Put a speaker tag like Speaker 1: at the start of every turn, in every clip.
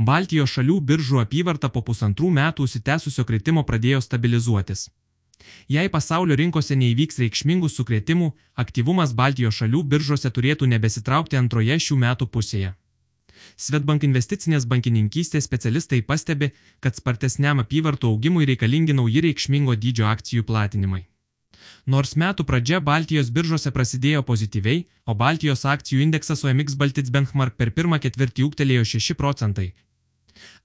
Speaker 1: Baltijos šalių biržų apyvarta po pusantrų metų užsitęsusio kritimo pradėjo stabilizuotis. Jei pasaulio rinkose neįvyks reikšmingų sukretimų, aktyvumas Baltijos šalių biržose turėtų nebesitraukti antroje šių metų pusėje. Svetbank investicinės bankininkystės specialistai pastebi, kad spartesniam apyvartų augimui reikalingi nauji reikšmingo dydžio akcijų platinimai. Nors metų pradžia Baltijos biržose prasidėjo pozityviai, o Baltijos akcijų indeksas OMX Baltic Benchmark per pirmą ketvirtį ūgtelėjo 6 procentai.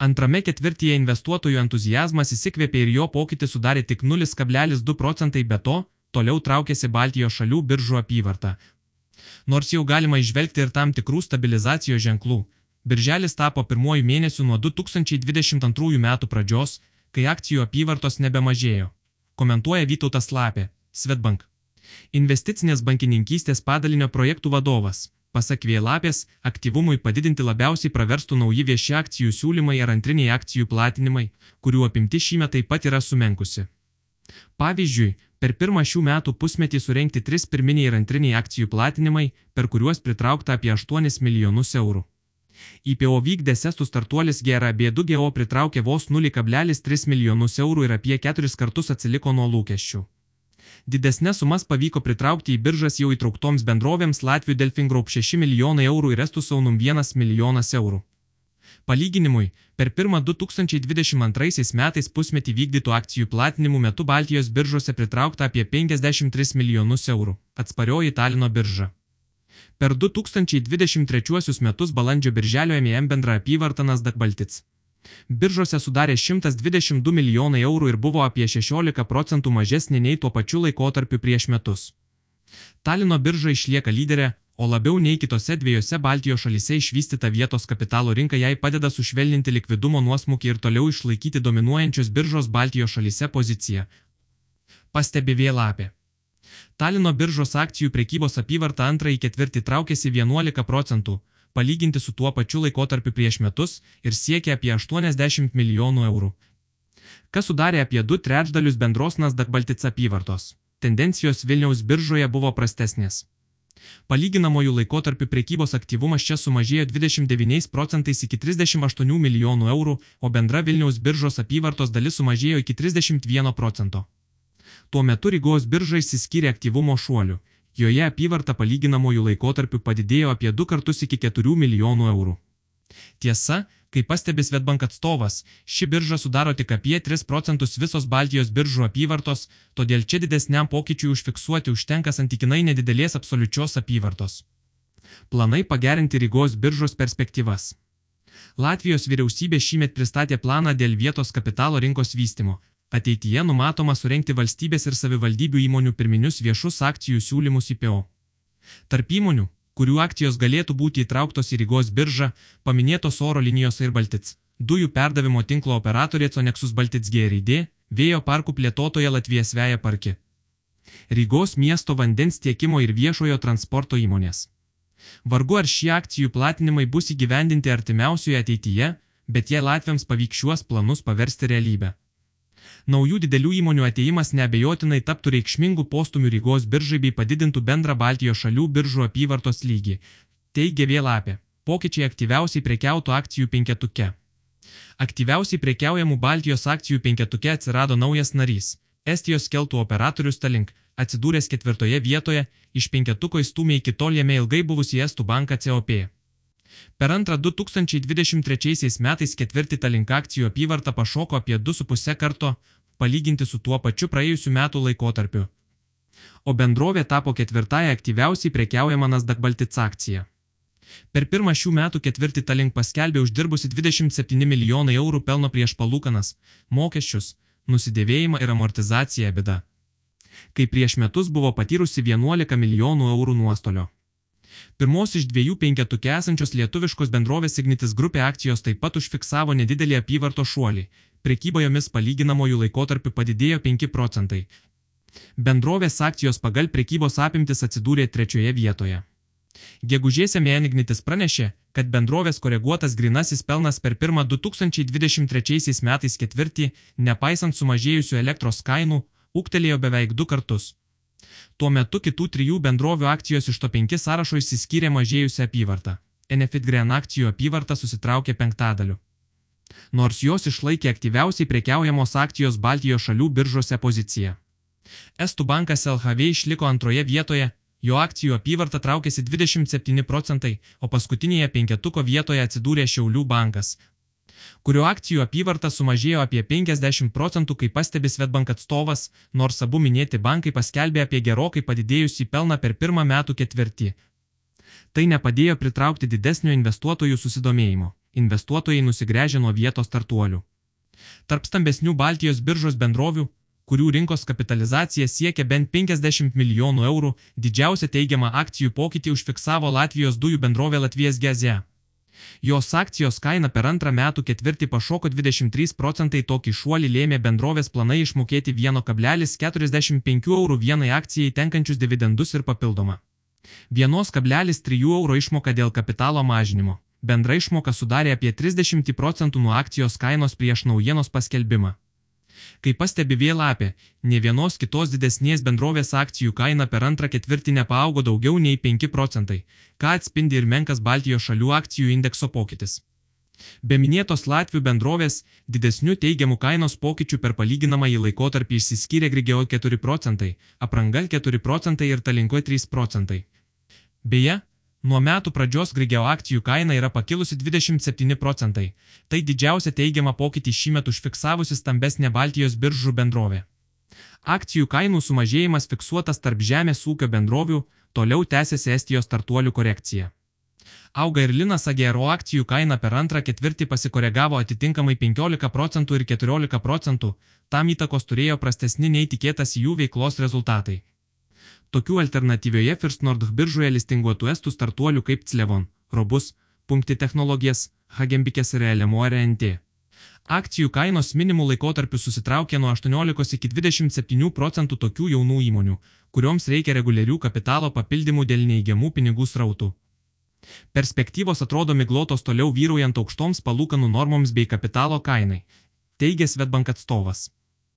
Speaker 1: Antrame ketvirtyje investuotojų entuzijazmas įsikvėpė ir jo pokytis sudarė tik 0,2 procentai, be to, toliau traukėsi Baltijos šalių biržų apyvarta. Nors jau galima išvelgti ir tam tikrų stabilizacijos ženklų, Birželis tapo pirmuoju mėnesiu nuo 2022 metų pradžios, kai akcijų apyvartos nebemažėjo. Komentuoja Vytautas Lapė, Svetbank. Investicinės bankininkystės padalinio projektų vadovas. Pasak Vėlapės, aktyvumui padidinti labiausiai praverstų nauji vieši akcijų siūlymai ar antriniai akcijų platinimai, kurių apimti šįmet taip pat yra sumenkusi. Pavyzdžiui, per pirmą šių metų pusmetį surenkti tris pirminiai ir antriniai akcijų platinimai, per kuriuos pritraukta apie 8 milijonus eurų. IPO vykdęs estų startuolis GRB2GO pritraukė vos 0,3 milijonus eurų ir apie keturis kartus atsiliko nuo lūkesčių. Didesnės sumas pavyko pritraukti į biržas jau įtrauktoms bendrovėms Latvijų Delfin Group 6 milijonai eurų ir Estų Saunum 1 milijonas eurų. Palyginimui, per pirmą 2022 metais pusmetį vykdytų akcijų platinimų metu Baltijos biržose pritraukta apie 53 milijonus eurų, atsparioji Talino birža. Per 2023 metus balandžio birželio MIM bendra apyvarta Nasdaq Baltic. Biržose sudarė 122 milijonai eurų ir buvo apie 16 procentų mažesnė nei tuo pačiu laikotarpiu prieš metus. Talino birža išlieka lyderė, o labiau nei kitose dviejose Baltijos šalyse išvystyta vietos kapitalo rinka jai padeda sušvelninti likvidumo nuosmukį ir toliau išlaikyti dominuojančios biržos Baltijos šalyse poziciją. Pastebi Vėlapė. Talino biržos akcijų prekybos apyvarta antrąjį ketvirtį traukėsi 11 procentų, palyginti su tuo pačiu laikotarpiu prieš metus ir siekia apie 80 milijonų eurų. Kas sudarė apie 2 trečdalius bendros Nasdaq Baltic apyvartos. Tendencijos Vilniaus biržoje buvo prastesnės. Palyginamojų laikotarpių prekybos aktyvumas čia sumažėjo 29 procentais iki 38 milijonų eurų, o bendra Vilniaus biržos apyvartos dalis sumažėjo iki 31 procento. Tuo metu Rygos birža išsiskyrė aktyvumo šuoliu. Joje apyvarta palyginamojų laikotarpių padidėjo apie du kartus iki 4 milijonų eurų. Tiesa, kaip pastebi Svetbank atstovas, ši birža sudaro tik apie 3 procentus visos Baltijos biržų apyvartos, todėl čia didesniam pokyčiui užfiksuoti užtenka santykinai nedidelės absoliučios apyvartos. Planai pagerinti Rygos biržos perspektyvas. Latvijos vyriausybė šįmet pristatė planą dėl vietos kapitalo rinkos vystimo, Ateityje numatoma surenkti valstybės ir savivaldybių įmonių pirminius viešus akcijų siūlymus IPO. Tarp įmonių, kurių akcijos galėtų būti įtrauktos į Rygos biržą, paminėtos oro linijos ir Baltic, dujų perdavimo tinklo operatorė Conexus Baltic GRD, vėjo parkų plėtotoje Latvijas Veja Parki. Rygos miesto vandens tiekimo ir viešojo transporto įmonės. Vargu ar šie akcijų platinimai bus įgyvendinti artimiausioje ateityje, bet jei Latviams pavyks šiuos planus paversti realybę naujų didelių įmonių ateimas neabejotinai taptų reikšmingų postumių Rygos biržai bei padidintų bendrą Baltijos šalių biržų apyvartos lygį, teigia Vėlapė. Pokyčiai aktyviausiai prekiautų akcijų penketuke. Aktyviausiai prekiaujamų Baltijos akcijų penketuke atsirado naujas narys - Estijos keltų operatorius Talink, atsidūręs ketvirtoje vietoje, iš penketuko įstumė iki tol jame ilgai buvusį Estų banką COP. Per antrą 2023 metais ketvirtį Talink akcijų apyvarta pašoko apie 2,5 karto, palyginti su tuo pačiu praėjusiu metų laikotarpiu. O bendrovė tapo ketvirtąją aktyviausiai prekiaujama Nasdaq Baltic akcija. Per pirmą šių metų ketvirtį Talink paskelbė uždirbusi 27 milijonai eurų pelno prieš palūkanas, mokesčius, nusidėvėjimą ir amortizaciją bėda. Kai prieš metus buvo patyrusi 11 milijonų eurų nuostolio. Pirmos iš dviejų penketukė esančios lietuviškos bendrovės Ignitis grupė akcijos taip pat užfiksavo nedidelį apyvarto šuolį, prekyba jomis palyginamojų laikotarpių padidėjo 5 procentai. Bendrovės akcijos pagal prekybos apimtis atsidūrė trečioje vietoje. Gegužėse Menignitis pranešė, kad bendrovės koreguotas grinasis pelnas per pirmą 2023 metais ketvirtį, nepaisant sumažėjusių elektros kainų, ūktelėjo beveik du kartus. Tuo metu kitų trijų bendrovių akcijos iš to penki sąrašo išsiskyrė mažėjusią apyvartą. Enefit Gren akcijų apyvarta susitraukė penktadaliu. nors jos išlaikė aktyviausiai prekiaujamos akcijos Baltijos šalių biržose poziciją. Estų bankas LHV išliko antroje vietoje, jo akcijų apyvarta traukėsi 27 procentai, o paskutinėje penketuko vietoje atsidūrė Šiaulių bankas, kurio akcijų apyvarta sumažėjo apie 50 procentų, kaip pastebi Svetbank atstovas, nors abu minėti bankai paskelbė apie gerokai padidėjusį pelną per pirmą metų ketvirtį. Tai nepadėjo pritraukti didesnio investuotojų susidomėjimo. Investuotojai nusigręžė nuo vietos startuolių. Tarp stambesnių Baltijos biržos bendrovių kurių rinkos kapitalizacija siekia bent 50 milijonų eurų, didžiausią teigiamą akcijų pokytį užfiksavo Latvijos dujų bendrovė Latvijas Geze. Jos akcijos kaina per antrą metų ketvirtį pašoko 23 procentai tokį šuolį lėmė bendrovės planai išmokėti 1,45 eurų vienai akcijai tenkančius dividendus ir papildomą. 1,3 euro išmoka dėl kapitalo mažinimo. Bendra išmoka sudarė apie 30 procentų nuo akcijos kainos prieš naujienos paskelbimą. Kaip pastebi vėlapė, ne vienos kitos didesnės bendrovės akcijų kaina per antrą ketvirtį nepaaugo daugiau nei 5 procentai, ką atspindi ir menkas Baltijos šalių akcijų indekso pokytis. Be minėtos Latvių bendrovės, didesnių teigiamų kainos pokyčių per palyginamą į laikotarpį išsiskyrė Grigeo 4 procentai, Aprangal 4 procentai ir Talinko 3 procentai. Beje, Nuo metų pradžios Grigeo akcijų kaina yra pakilusi 27 procentai. Tai didžiausia teigiama pokytį šįmet užfiksavusi stambesnė Baltijos biržų bendrovė. Akcijų kainų sumažėjimas fiksuotas tarp žemės ūkio bendrovių, toliau tęsiasi Estijos startuolių korekcija. Auga ir Linas Agero akcijų kaina per antrą ketvirtį pasikoregavo atitinkamai 15 procentų ir 14 procentų, tam įtakos turėjo prastesni nei tikėtas jų veiklos rezultatai. Tokių alternatyvioje First North biržoje listinguotų estų startuolių kaip Clevon, Robus, Punkti technologijas, Hagembikės ir LMO RNT. Akcijų kainos minimų laikotarpių susitraukė nuo 18 iki 27 procentų tokių jaunų įmonių, kurioms reikia reguliarių kapitalo papildymų dėl neįgiamų pinigų srautų. Perspektyvos atrodo miglotos toliau vyraujant aukštoms palūkanų normoms bei kapitalo kainai, teigia Svetbank atstovas.